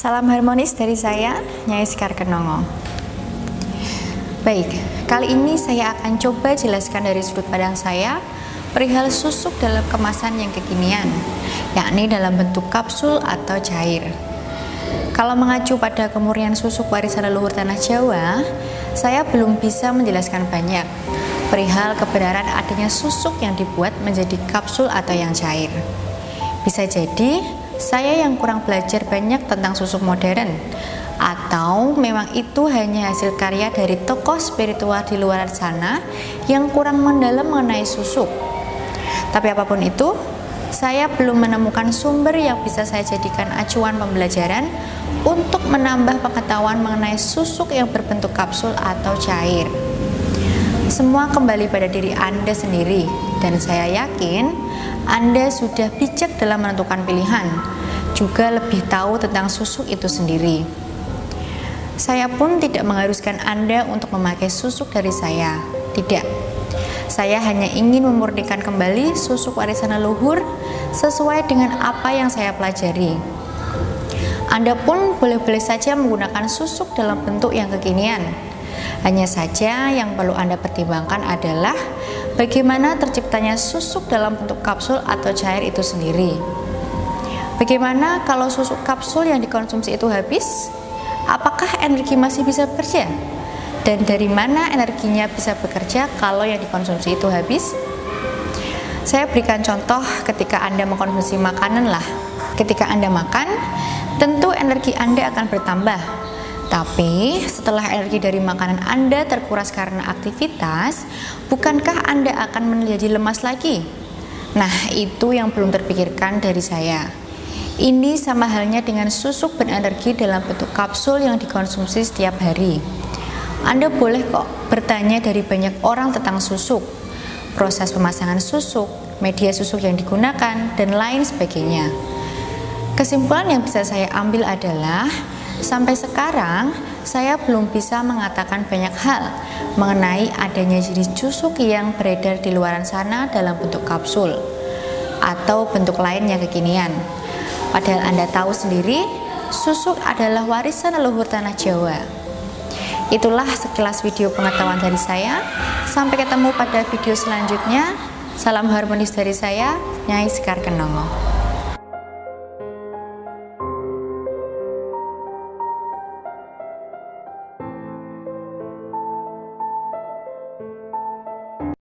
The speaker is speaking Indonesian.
Salam harmonis dari saya, Nyai Sekar Kenongo. Baik, kali ini saya akan coba jelaskan dari sudut pandang saya perihal susuk dalam kemasan yang kekinian, yakni dalam bentuk kapsul atau cair. Kalau mengacu pada kemurnian susuk warisan leluhur tanah Jawa, saya belum bisa menjelaskan banyak perihal kebenaran adanya susuk yang dibuat menjadi kapsul atau yang cair. Bisa jadi saya yang kurang belajar banyak tentang susuk modern atau memang itu hanya hasil karya dari tokoh spiritual di luar sana yang kurang mendalam mengenai susuk. Tapi apa pun itu, saya belum menemukan sumber yang bisa saya jadikan acuan pembelajaran untuk menambah pengetahuan mengenai susuk yang berbentuk kapsul atau cair. Semua kembali pada diri Anda sendiri, dan saya yakin Anda sudah bijak dalam menentukan pilihan, juga lebih tahu tentang susuk itu sendiri. Saya pun tidak mengharuskan Anda untuk memakai susuk dari saya, tidak. Saya hanya ingin memurnikan kembali susuk warisan leluhur sesuai dengan apa yang saya pelajari. Anda pun boleh-boleh saja menggunakan susuk dalam bentuk yang kekinian hanya saja yang perlu Anda pertimbangkan adalah bagaimana terciptanya susuk dalam bentuk kapsul atau cair itu sendiri. Bagaimana kalau susuk kapsul yang dikonsumsi itu habis? Apakah energi masih bisa bekerja? Dan dari mana energinya bisa bekerja kalau yang dikonsumsi itu habis? Saya berikan contoh ketika Anda mengkonsumsi makanan lah. Ketika Anda makan, tentu energi Anda akan bertambah tapi setelah energi dari makanan Anda terkuras karena aktivitas, bukankah Anda akan menjadi lemas lagi? Nah, itu yang belum terpikirkan dari saya. Ini sama halnya dengan susuk berenergi dalam bentuk kapsul yang dikonsumsi setiap hari. Anda boleh kok bertanya dari banyak orang tentang susuk, proses pemasangan susuk, media susuk yang digunakan, dan lain sebagainya. Kesimpulan yang bisa saya ambil adalah Sampai sekarang, saya belum bisa mengatakan banyak hal mengenai adanya jenis susuk yang beredar di luar sana dalam bentuk kapsul atau bentuk lain yang kekinian. Padahal Anda tahu sendiri, susuk adalah warisan leluhur tanah Jawa. Itulah sekilas video pengetahuan dari saya. Sampai ketemu pada video selanjutnya. Salam harmonis dari saya, Nyai Sekar Kenongo.